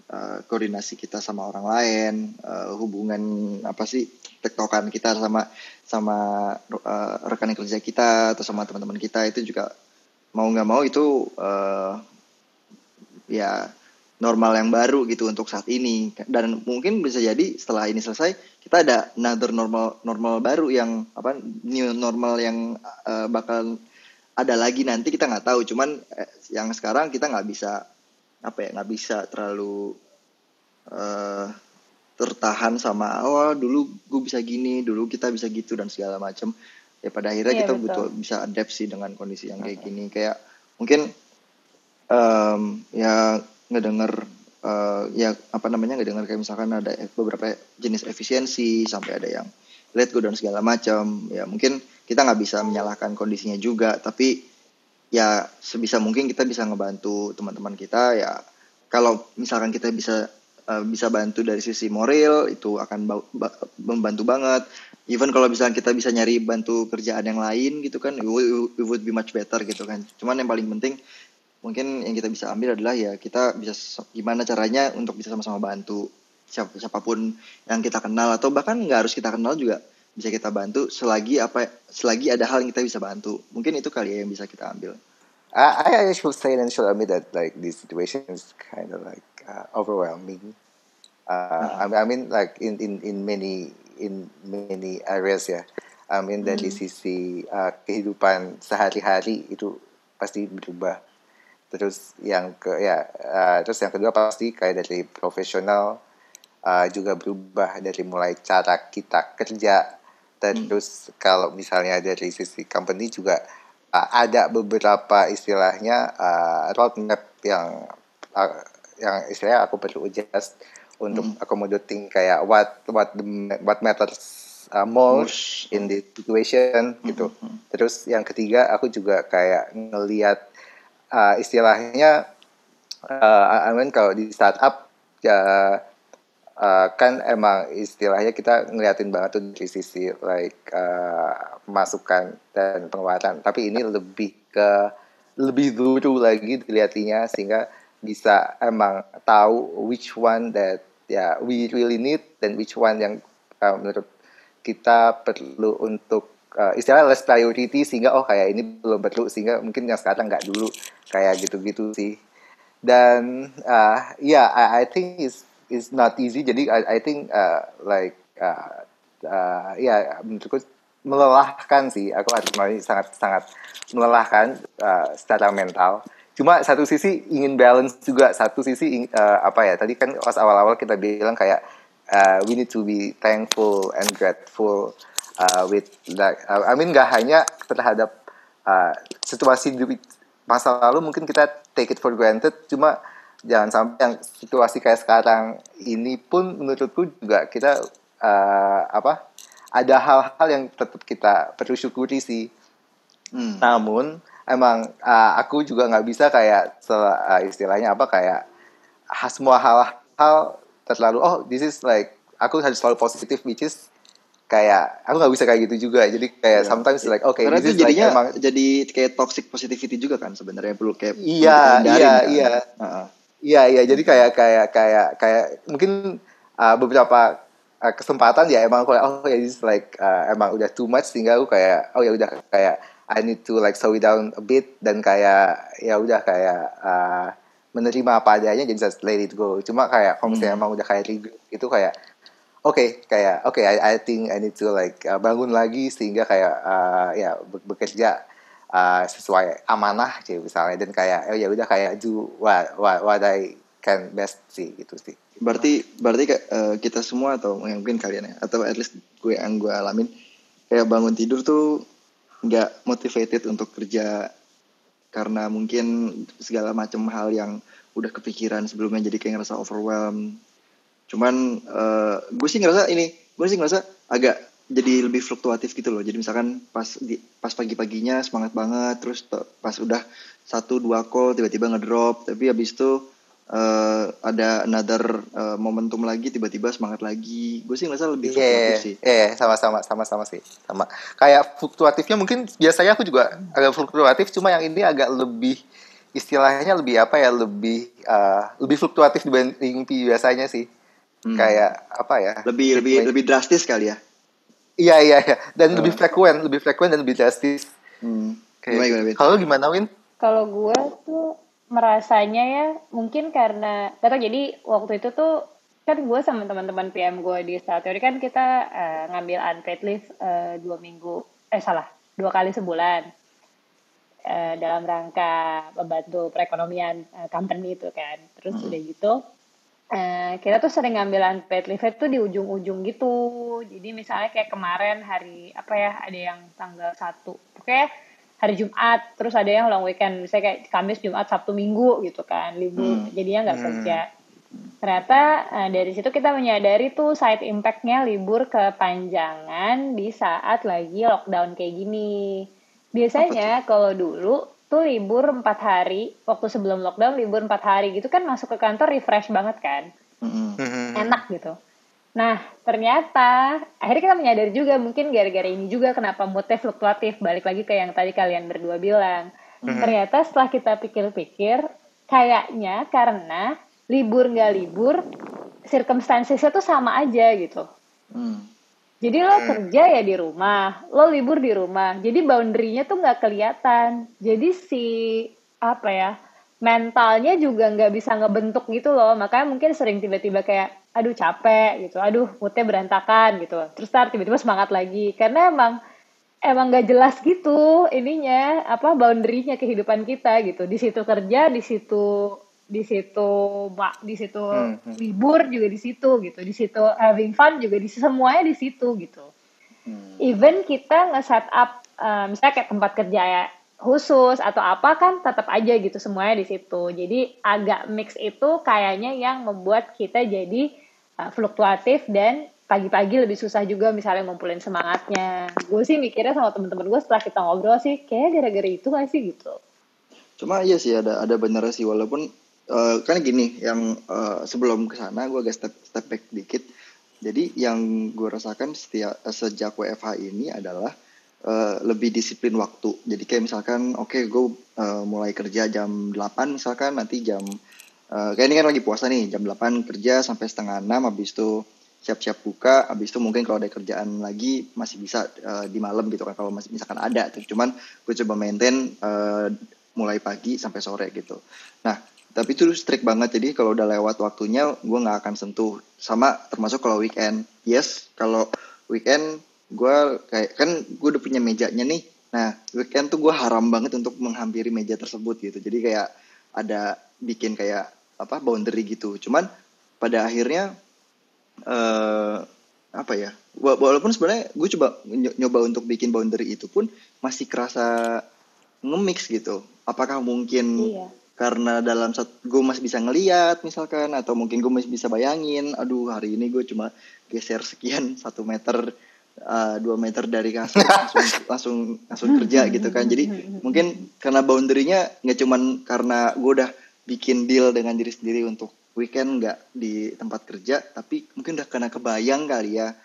eh, koordinasi kita sama orang lain eh, hubungan apa sih tektokan kita sama sama eh, rekan kerja kita atau sama teman-teman kita itu juga mau nggak mau itu eh, ya normal yang baru gitu untuk saat ini. Dan mungkin bisa jadi setelah ini selesai kita ada another normal normal baru yang apa new normal yang eh, bakal ada lagi nanti kita nggak tahu. Cuman yang sekarang kita nggak bisa apa ya nggak bisa terlalu eh, tertahan sama oh dulu gue bisa gini dulu kita bisa gitu dan segala macam ya pada akhirnya Iya, kita betul. butuh bisa adapt sih dengan kondisi yang kayak gini. Kayak mungkin em, ya ngedenger eh, ya apa namanya ngedenger kayak misalkan ada beberapa jenis efisiensi sampai ada yang let go dan segala macam ya mungkin kita nggak bisa menyalahkan kondisinya juga tapi ya sebisa mungkin kita bisa ngebantu teman-teman kita ya. Kalau misalkan kita bisa eh, bisa bantu dari sisi moral itu akan ba- ba- membantu banget. Even kalau misalkan kita bisa nyari bantu kerjaan yang lain gitu kan it would, be much better gitu kan. Cuman yang paling penting mungkin yang kita bisa ambil adalah ya kita bisa gimana caranya untuk bisa sama-sama bantu siapa siapa pun yang kita kenal atau bahkan nggak harus kita kenal juga bisa kita bantu selagi apa selagi ada hal yang kita bisa bantu mungkin itu kali ya yang bisa kita ambil I, I should say and should admit that like this situation is kind of like uh, overwhelming. Uh, I, mean, I mean like in, in in many in many areas ya. I mean dari sisi uh, kehidupan sehari-hari itu pasti berubah. Terus yang ke ya uh, terus yang kedua pasti kayak dari profesional uh, juga berubah dari mulai cara kita kerja terus kalau misalnya dari sisi company juga uh, ada beberapa istilahnya uh, roadmap yang uh, yang istilahnya aku perlu adjust untuk accommodating kayak what what the, what matters uh, most in the situation gitu. Terus yang ketiga aku juga kayak ngelihat uh, istilahnya uh, I mean kalau di startup ya uh, kan emang istilahnya kita ngeliatin banget tuh dari sisi like uh, masukan dan pengeluaran tapi ini lebih ke lebih dulu lagi dilihatnya sehingga bisa emang tahu which one that ya we really need dan which one yang uh, menurut kita perlu untuk uh, istilahnya less priority sehingga oh kayak ini belum perlu sehingga mungkin yang sekarang nggak dulu. Kayak gitu-gitu sih. Dan uh, yeah I, I think it's it's not easy. Jadi I, I think uh, like uh, uh, ya menurutku melelahkan sih. Aku harus sangat sangat melelahkan uh, secara mental. Cuma satu sisi ingin balance juga. Satu sisi ing- uh, apa ya tadi kan pas awal-awal kita bilang kayak uh, we need to be thankful and grateful uh, with like uh, I mean gak hanya terhadap uh, situasi di masa lalu mungkin kita take it for granted. Cuma jangan sampai yang situasi kayak sekarang ini pun menurutku juga kita uh, apa ada hal-hal yang tetap kita perlu syukuri sih Hmm. namun emang uh, aku juga nggak bisa kayak uh, istilahnya apa kayak semua hal-hal terlalu oh this is like aku harus selalu positif which is kayak aku nggak bisa kayak gitu juga jadi kayak Ya. sometimes like okay Karena this itu is like jadinya emang jadi kayak toxic positivity juga kan sebenarnya perlu kayak Iya, iya, kan. iya. Iya iya. Jadi kayak kayak kayak kayak mungkin uh, beberapa uh, kesempatan ya emang aku oh ya this is like uh, emang udah too much sehingga aku kayak oh ya udah kayak I need to like slow it down a bit dan kayak ya udah kayak uh, menerima apa adanya jadi just let it go. Cuma kayak kalau misalnya emang udah kayak itu kayak oke kayak oke I, I think I need to like uh, bangun lagi sehingga kayak uh, ya be- bekerja uh, sesuai amanah sih misalnya. Dan kayak oh ya udah kayak do what, what what I can best sih gitu sih. Berarti berarti eh, kita semua atau mungkin kalian ya atau at least gue yang gue alamin kayak bangun tidur tuh nggak motivated untuk kerja karena mungkin segala macam hal yang udah kepikiran sebelumnya jadi kayak ngerasa overwhelmed. Cuman eh, gue sih ngerasa ini gue sih ngerasa agak jadi lebih fluktuatif gitu loh jadi misalkan pas di pas pagi-paginya semangat banget terus te- pas udah satu dua call tiba-tiba ngedrop tapi habis itu eh, ada another eh, momentum lagi tiba-tiba semangat lagi gue sih ngerasa lebih Iya, fluktuatif sih iya, sama-sama, sama-sama sih, sama. Kayak fluktuatifnya mungkin biasanya aku juga agak fluktuatif, cuma yang ini agak lebih istilahnya lebih apa ya, lebih eh, lebih fluktuatif dibanding biasanya sih. Hmm. Kayak apa ya? lebih lebih lebih drastis kali ya Iya, iya, iya. Dan lebih frekuen, lebih frekuen dan lebih drastis. hmm. Kayak gimana gitu. Kalau gimana, Win? Kalau gue tuh merasanya ya mungkin karena kata jadi waktu itu tuh kan gue sama teman-teman PM gue di Star Theory kan kita eh, ngambil unpaid leave eh, dua minggu eh salah dua kali sebulan eh, dalam rangka membantu perekonomian eh, company itu kan terus udah gitu eh, kita tuh sering ngambil unpaid leave tuh di ujung-ujung gitu. Jadi misalnya kayak kemarin hari apa ya ada yang tanggal satu. Pokoknya hari Jumat terus ada yang long weekend. Misalnya kayak Kamis Jumat Sabtu Minggu gitu kan libur. Hmm. jadinya nggak Hmm. kerja. Ternyata eh, dari situ kita menyadari tuh side impactnya libur kepanjangan di saat lagi lockdown kayak gini. Biasanya kalau dulu tuh libur empat hari waktu sebelum lockdown libur empat hari gitu kan masuk ke kantor refresh banget kan Mm-mm. Hmm. enak gitu. Nah, ternyata akhirnya kita menyadari juga mungkin gara-gara ini juga kenapa moodnya fluktuatif. Balik lagi ke yang tadi kalian berdua bilang. Ternyata setelah kita pikir-pikir, kayaknya karena libur nggak libur, circumstancesnya tuh sama aja gitu. Hmm. Jadi lo kerja ya di rumah, lo libur di rumah. Jadi boundary-nya tuh nggak kelihatan. Jadi si apa ya mentalnya juga nggak bisa ngebentuk gitu loh. Makanya mungkin sering tiba-tiba kayak aduh capek gitu, aduh moodnya berantakan gitu. Terus tar tiba-tiba semangat lagi karena emang emang nggak jelas gitu ininya apa boundary-nya kehidupan kita gitu. Di situ kerja, di situ di situ mak di situ Hmm, hmm. libur juga di situ gitu. Di situ having fun juga di semuanya di situ gitu. Hmm. even kita nge-set up eh, misalnya kayak tempat kerja ya khusus atau apa kan tetap aja gitu semuanya di situ. Jadi agak mix itu kayaknya yang membuat kita jadi eh, fluktuatif dan pagi-pagi lebih susah juga misalnya ngumpulin semangatnya. Gue sih mikirnya sama temen-temen gue setelah kita ngobrol sih kayak gara-gara itu gak sih gitu? Cuma iya sih ada ada benernya sih. Walaupun eh, kan gini yang eh, sebelum ke sana gue agak step step back dikit. Jadi yang gue rasakan setiap sejak WFH ini adalah eh, lebih disiplin waktu. Jadi kayak misalkan oke gue eh, mulai kerja jam 8 misalkan nanti jam eh, kayak ini kan lagi puasa nih jam 8 kerja sampai setengah 6 habis itu siap-siap buka habis itu mungkin kalau ada kerjaan lagi masih bisa eh, di malam gitu kan kalau masih misalkan ada tuh cuman gue coba maintain eh, mulai pagi sampai sore gitu nah tapi itu strict banget jadi kalau udah lewat waktunya gue nggak akan sentuh. Sama termasuk kalau weekend. Yes kalau weekend gue kayak kan gue udah punya mejanya nih. Nah weekend tuh gue haram banget untuk menghampiri meja tersebut gitu. Jadi kayak ada bikin kayak apa boundary gitu. Cuman pada akhirnya eh apa ya wa- walaupun sebenarnya gue coba ny- nyoba untuk bikin boundary itu pun masih kerasa nge-mix gitu. Apakah mungkin Iya. Karena dalam satu gue masih bisa ngeliat misalkan atau mungkin gue masih bisa bayangin aduh hari ini gue cuma geser sekian satu meter eh, dua meter dari kasur langsung langsung langsung kerja gitu kan. Jadi mungkin karena boundary-nya nggak cuman karena gue udah bikin deal dengan diri sendiri untuk weekend nggak di tempat kerja tapi mungkin udah karena kebayang kali ya.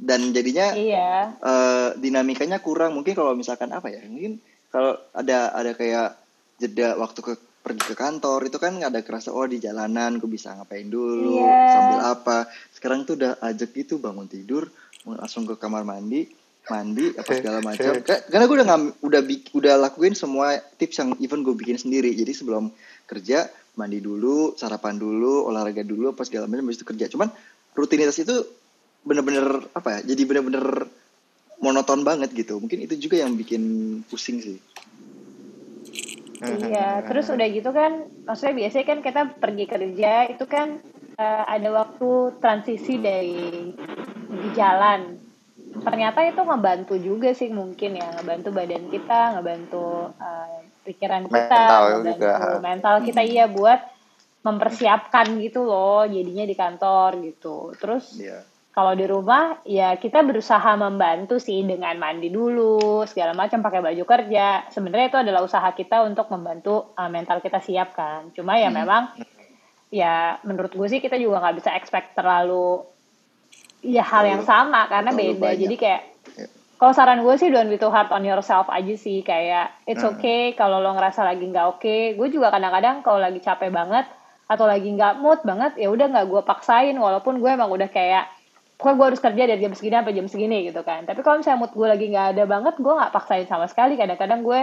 Dan jadinya iya. eh, dinamikanya kurang. Mungkin kalau misalkan apa ya mungkin kalau ada ada kayak jeda waktu ke pergi ke kantor itu kan ada kerasa oh di jalanan gue bisa ngapain dulu Iya. sambil apa. Sekarang tuh udah ajak gitu bangun tidur langsung ke kamar mandi mandi apa segala macam. Ka- karena gue udah ngam- udah udah lakuin semua tips yang even gue bikin sendiri. Jadi sebelum kerja mandi dulu sarapan dulu olahraga dulu apa segala macam habis itu kerja. Cuman rutinitas itu bener-bener apa ya jadi bener-bener monoton banget gitu. Mungkin itu juga yang bikin pusing sih Iya, terus udah gitu kan, maksudnya biasanya kan kita pergi kerja itu kan eh, ada waktu transisi dari di jalan. Ternyata itu ngebantu juga sih mungkin ya, ngebantu badan kita, ngebantu eh, pikiran kita, Mental ngebantu juga. mental kita iya buat mempersiapkan gitu loh, jadinya di kantor gitu. Terus Iya. Kalau di rumah ya kita berusaha membantu sih dengan mandi dulu segala macam pakai baju kerja. Sebenarnya itu adalah usaha kita untuk membantu uh, mental kita siap kan. Cuma ya memang ya menurut gue sih kita juga nggak bisa expect terlalu ya hal yang sama karena beda. banyak. jadi kayak Ya. kalau saran gue sih don't be too hard on yourself aja sih. Kayak it's Hmm. okay kalau lo ngerasa lagi nggak oke gue juga kadang-kadang kalau lagi capek banget atau lagi nggak mood banget ya udah nggak gue paksain. Walaupun gue emang udah kayak pokoknya gue harus kerja dari jam segini sampai jam segini gitu kan tapi kalau misalnya mood gue lagi nggak ada banget gue nggak paksain sama sekali kadang-kadang gue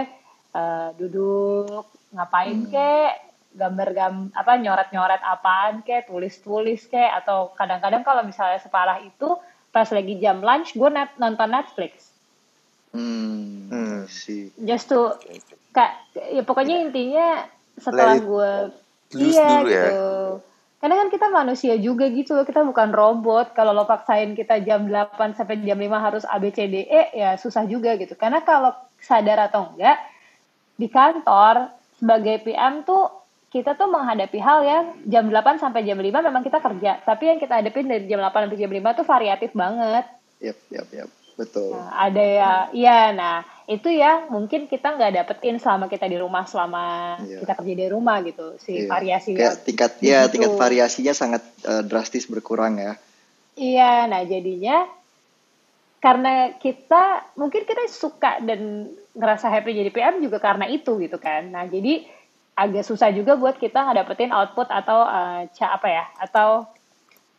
eh, duduk ngapain kek gambar gam apa nyoret nyoret apaan kek tulis tulis kek atau kadang-kadang kalau misalnya separah itu pas lagi jam lunch gue net, nonton Netflix Hmm. Hmm. sih. just to kak ya pokoknya intinya setelah gue iya dulu ya. gitu karena kan kita manusia juga gitu loh kita bukan robot. Kalau lo paksain kita jam 8 sampai jam 5 harus A B C D E ya susah juga gitu. Karena kalau sadar atau enggak di kantor sebagai PM tuh kita tuh menghadapi hal yang jam 8 sampai jam 5 memang kita kerja. Tapi yang kita hadapin dari jam 8 sampai jam 5 tuh variatif banget. Yap, yap, yap. Betul. Nah, ada ya, iya. Nah, itu ya mungkin kita nggak dapetin selama kita di rumah, selama Iya. kita kerja di rumah gitu. Si Iya. variasi Kayak tingkat ya Gitu. tingkat variasinya sangat eh, drastis berkurang ya. Iya, nah jadinya karena kita mungkin kita suka dan ngerasa happy jadi PM juga karena itu gitu kan. Nah, jadi agak susah juga buat kita ngedapetin output atau eh, ca apa ya? Atau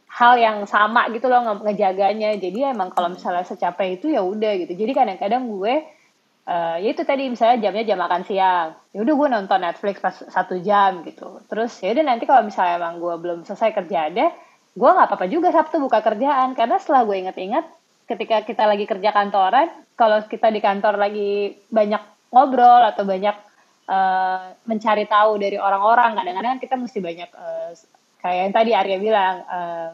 hal yang sama gitu loh nge- ngejaganya. Jadi emang kalau misalnya secapek itu ya udah gitu. Jadi kadang-kadang gue eh ya itu tadi misalnya jamnya jam makan siang. Ya udah gue nonton Netflix pas satu jam gitu. Terus ya udah nanti kalau misalnya emang gue belum selesai kerjaannya, gue nggak apa-apa juga Sabtu buka kerjaan karena setelah gue inget-inget ketika kita lagi kerja kantoran, kalau kita di kantor lagi banyak ngobrol atau banyak eh, mencari tahu dari orang-orang, kadang-kadang kita mesti banyak eh, kayak yang tadi Arya bilang eh,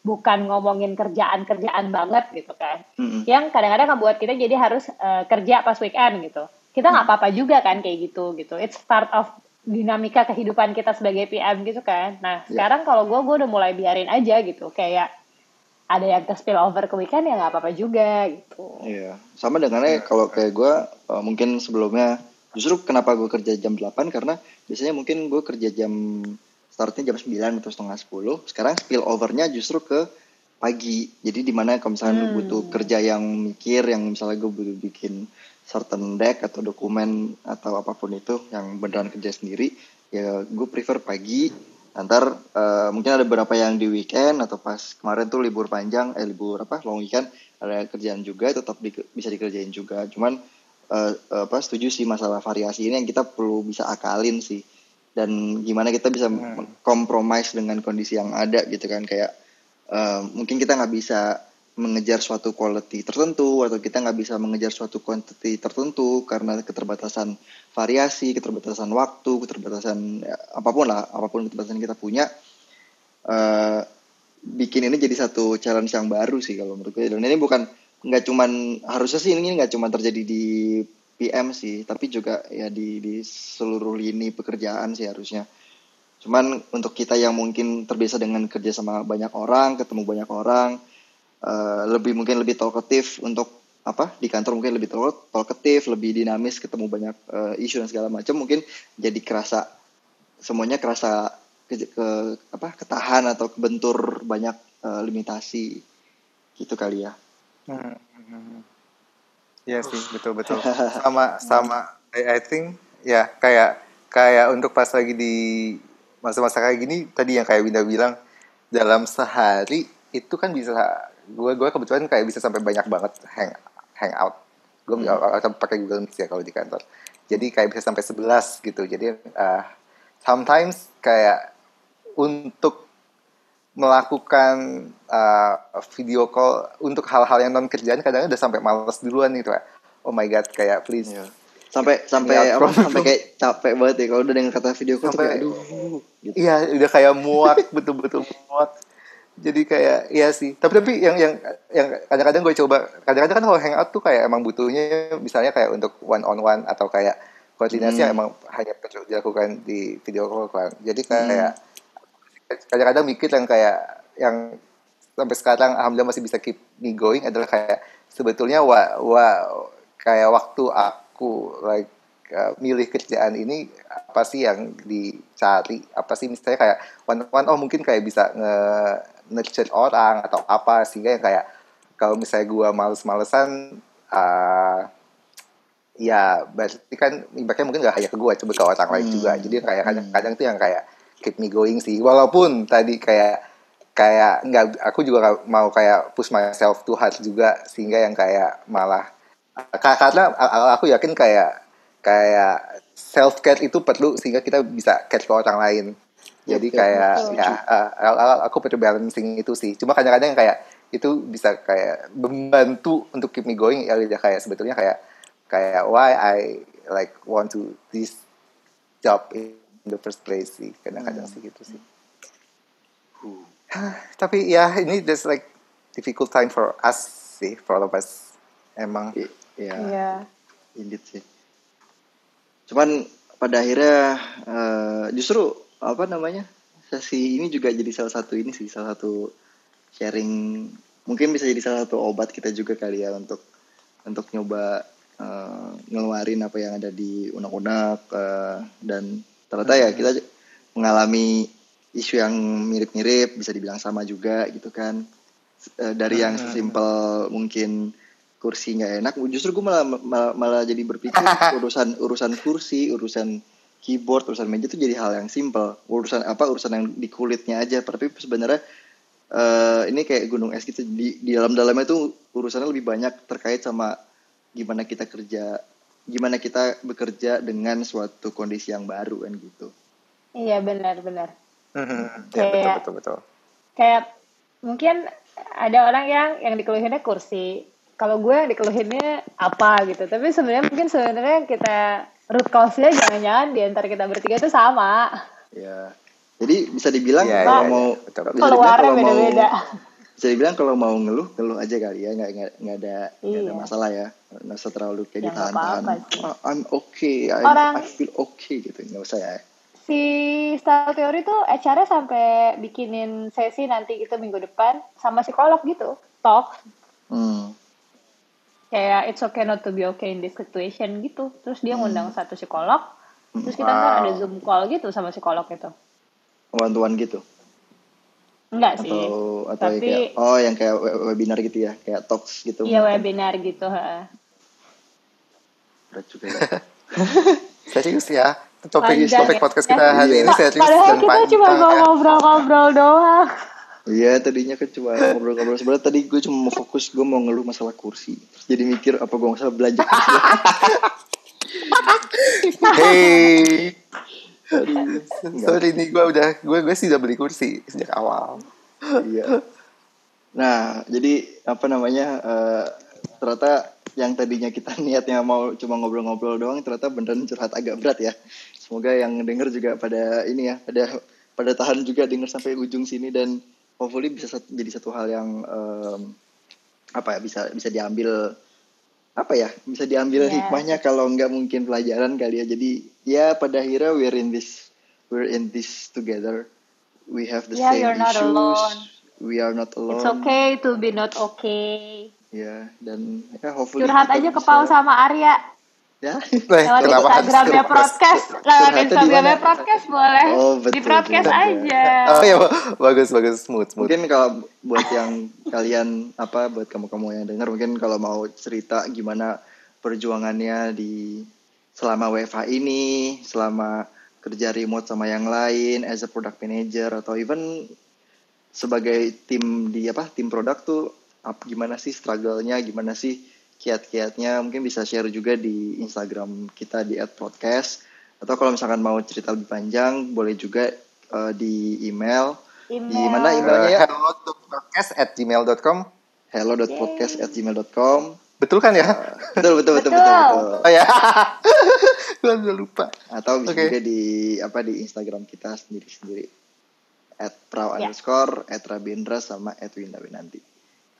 bukan ngomongin kerjaan-kerjaan banget gitu kan. Mm-mm. yang kadang-kadang ngebuat kita jadi harus eh, kerja pas weekend gitu. Kita nggak apa-apa juga kan kayak gitu gitu. It's part of dinamika kehidupan kita sebagai PM gitu kan. Nah Ya. sekarang kalau gue gue udah mulai biarin aja gitu. Kayak ada yang ke spill over ke weekend ya nggak apa-apa juga gitu. Iya, sama dengannya kalau kayak gue uh, mungkin sebelumnya justru kenapa gue kerja jam 8 karena biasanya mungkin gue kerja jam startnya jam 9 atau setengah 10 sekarang spill overnya justru ke pagi jadi di mana kalau misalnya lu Hmm. butuh kerja yang mikir yang misalnya gue butuh bikin certain deck atau dokumen atau apa pun itu yang beneran kerja sendiri ya gue prefer pagi Ntar eh, mungkin ada beberapa yang di weekend atau pas kemarin tuh libur panjang, eh libur apa long weekend ada kerjaan juga tetap di- bisa dikerjain juga. Cuman eh, apa setuju sih masalah variasi ini yang kita perlu bisa akalin sih. Dan gimana kita bisa kompromis dengan kondisi yang ada gitu kan kayak eh, mungkin kita nggak bisa mengejar suatu quality tertentu atau kita nggak bisa mengejar suatu quantity tertentu karena keterbatasan variasi, keterbatasan waktu, keterbatasan ya, apa pun lah, apa pun keterbatasan yang kita punya, eh bikin ini jadi satu challenge yang baru sih kalau menurut gue. Dan ini bukan nggak cuman harusnya sih ini nggak cuma terjadi di PM sih, tapi juga ya di di seluruh lini pekerjaan sih harusnya. Cuman untuk kita yang mungkin terbiasa dengan kerja sama banyak orang, ketemu banyak orang, eh, lebih mungkin lebih talkative untuk apa di kantor mungkin lebih talk- talkative, lebih dinamis, ketemu banyak eh, isu dan segala macam, mungkin jadi kerasa semuanya kerasa ke, ke- apa ketahan atau kebentur banyak eh, limitasi gitu kali ya. Hmm, hmm. Iya sih, betul betul. Sama sama I, I think ya kayak kayak untuk pas lagi di masa-masa kayak gini tadi yang kayak Winda bilang dalam sehari itu kan bisa gue gue kebetulan kayak bisa sampai banyak banget hang hangout. Gue atau pakai Google Meet ya kalau di kantor. Jadi kayak bisa sampai 11 gitu. Jadi uh, sometimes kayak untuk melakukan uh, video call untuk hal-hal yang non kerjaan kadang udah sampai males duluan gitu ya. Oh my god, kayak please Iya. sampai sampai Ya, apa sampai kayak capek banget ya kalau udah dengar kata video call tuh Sampai- kayak aduh gitu. Iya, udah kayak muak, betul-betul muak. Jadi kayak iya sih. Tapi tapi yang yang yang kadang-kadang gue coba, kadang-kadang kan kalau hangout tuh kayak emang butuhnya misalnya kayak untuk one on one atau kayak koordinasi Hmm. emang hanya perlu dilakukan di video call kan. Jadi kayak kadang-kadang mikir yang kayak yang sampai sekarang alhamdulillah masih bisa keep me going adalah kayak sebetulnya wa, wa kayak waktu aku like uh, milih kerjaan ini apa sih yang dicari apa sih misalnya kayak one one oh mungkin kayak bisa nge nurture orang atau apa sehingga yang kayak kalau misalnya gua males-malesan uh, ya berarti kan ibaratnya mungkin gak hanya ke gua coba ke orang lain Hmm. juga jadi kayak kadang-kadang tuh yang kayak keep me going sih. Walaupun tadi kayak kayak nggak aku juga mau kayak push myself too hard juga sehingga yang kayak malah ka- karena aku yakin kayak kayak self care itu perlu sehingga kita bisa care ke orang lain. Jadi kayak ya uh, aku perlu balancing itu sih. Cuma kadang-kadang kayak itu bisa kayak membantu untuk keep me going ya udah kayak sebetulnya kayak kayak why I like want to this job the first place sih kadang-kadang sih gitu sih. Tapi ya ini just like difficult time for us sih for all of us emang. Iya, Iya. indeed sih. Cuman pada akhirnya eh, justru apa namanya sesi ini juga jadi salah satu ini sih salah satu sharing mungkin bisa jadi salah satu obat kita juga kali ya untuk untuk nyoba eh, ngeluarin apa yang ada di unek-unek eh, dan ternyata ya kita mengalami isu yang mirip-mirip bisa dibilang sama juga gitu kan. Eh, dari yang sesimpel mungkin kursi nggak enak justru gue malah, malah malah jadi berpikir urusan urusan kursi urusan keyboard urusan meja itu jadi hal yang simple urusan apa urusan yang di kulitnya aja. Tapi sebenarnya eh, ini kayak gunung es gitu. Di di dalam dalamnya tuh urusannya lebih banyak terkait sama gimana kita kerja gimana kita bekerja dengan suatu kondisi yang baru kan gitu Iya benar-benar. Mhm. ya betul Kayak- betul betul Kayak mungkin ada orang yang yang dikeluhinnya kursi. Kalau gue yang dikeluhinnya apa gitu. Tapi sebenarnya mungkin sebenarnya kita root cause-nya jangan-jangan di antara kita bertiga itu sama. ya jadi bisa dibilang Iya, kalau iya, mau iya, betul, betul. bisa dibilang Keluarnya kalau mau beda-beda. Bisa dibilang kalau mau ngeluh ngeluh aja kali ya nggak nggak nggak ada nggak ada Iya. masalah ya nggak usah terlalu kayak Ya, ditahan-tahan apa-apa sih. "Ah, I'm okay I, Orang- I feel okay gitu nggak usah ya Si style teori tuh HR-nya sampai bikinin sesi nanti itu minggu depan sama psikolog gitu. Talk hmm. kayak it's okay not to be okay in this situation gitu. Terus dia ngundang satu psikolog. Terus kita Wow. ntar ada zoom call gitu sama psikolog itu. one-to-one gitu Enggak sih. atau atau Tapi kayak oh yang kayak we- webinar gitu ya kayak talks gitu iya webinar gitu. ha. berat juga ya. serius ya topik Panjang topik ya. podcast kita hari Iya. ini serius Padahal dan kita panjang cuma mau ngobrol-ngobrol doang. Iya tadinya kan cuma ngobrol-ngobrol sebenarnya tadi gue cuma mau fokus gue mau ngeluh masalah kursi Terus jadi mikir apa gue nggak usah belanja kursi hey sorry nih gue udah gue gue sih udah beli kursi sejak awal. Iya. Nah jadi apa namanya eh, ternyata yang tadinya kita niatnya mau cuma ngobrol-ngobrol doang ternyata beneran curhat agak berat ya. Semoga yang denger juga pada ini ya pada pada tahan juga denger sampai ujung sini dan hopefully bisa jadi satu hal yang em, apa ya bisa bisa diambil apa ya bisa diambil Iya. hikmahnya kalau nggak mungkin pelajaran kali ya jadi ya pada akhirnya we're in this we're in this together we have the Yeah, same you're not issues alone. we are not alone It's okay to be not okay. ya dan ya hopefully Curhat aja ke bisa- Pau sama Arya. Ya Eh, Lewat kenapa Instagramnya podcast. Lewat di Instagramnya podcast boleh. Oh, Di betul podcast juga. aja. oh ya bagus bagus smooth smooth mungkin kalau buat yang kalian apa buat kamu-kamu yang dengar mungkin kalau mau cerita gimana perjuangannya di selama WFH ini selama kerja remote sama yang lain as a product manager atau even sebagai tim di apa tim produk tuh gimana sih struggle-nya gimana sih kiat-kiatnya mungkin bisa share juga di Instagram kita di @podcast atau kalau misalkan mau cerita lebih panjang boleh juga eh, di email di Email. mana emailnya ya hello podcast at gmail.com hello.podcast@gmail.com Betul kan ya? betul betul betul betul, Betul. betul. Oh ya. Gue udah lupa. atau bisa Oke. juga di apa di Instagram kita sendiri sendiri at praw Ya. underscore at rabindra sama at winda winanti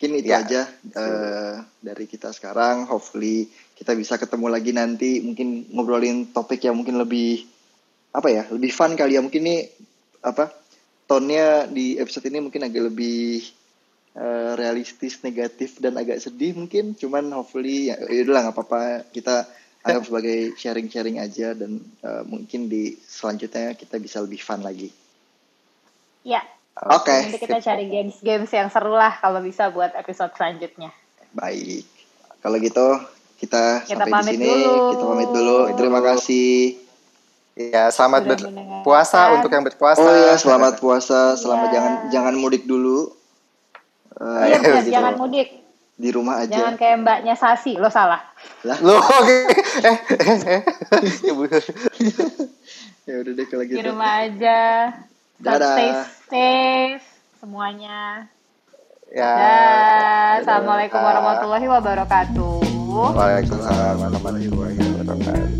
mungkin itu Ya. aja eh, dari kita sekarang. Hopefully kita bisa ketemu lagi nanti. Mungkin ngobrolin topik yang mungkin lebih apa ya lebih fun kali ya. Mungkin ini apa tone-nya di episode ini mungkin agak lebih eh, realistis negatif dan agak sedih mungkin. Cuman hopefully ya udahlah nggak apa-apa. Kita anggap sebagai sharing-sharing aja dan eh, mungkin di selanjutnya kita bisa lebih fun lagi. Ya, oke nanti kita cari games-games yang seru lah kalau bisa buat episode selanjutnya. baik kalau gitu kita, Kita sampai pamit di sini dulu. kita pamit dulu terima kasih Ya, selamat Sudah berpuasa untuk yang berpuasa. oh ya selamat puasa selamat Ya. jangan jangan mudik dulu Eh, Iya, Ayo, benar, gitu. jangan mudik. di rumah aja Jangan kayak mbaknya Sasi, lo salah. lah Loh, oke. Eh, eh, eh. Ya, Bu. ya udah deh kalau Di gitu rumah aja. Dadah. Stay safe semuanya. Ya. Dah. Assalamualaikum warahmatullahi wabarakatuh. Waalaikumsalam warahmatullahi wabarakatuh.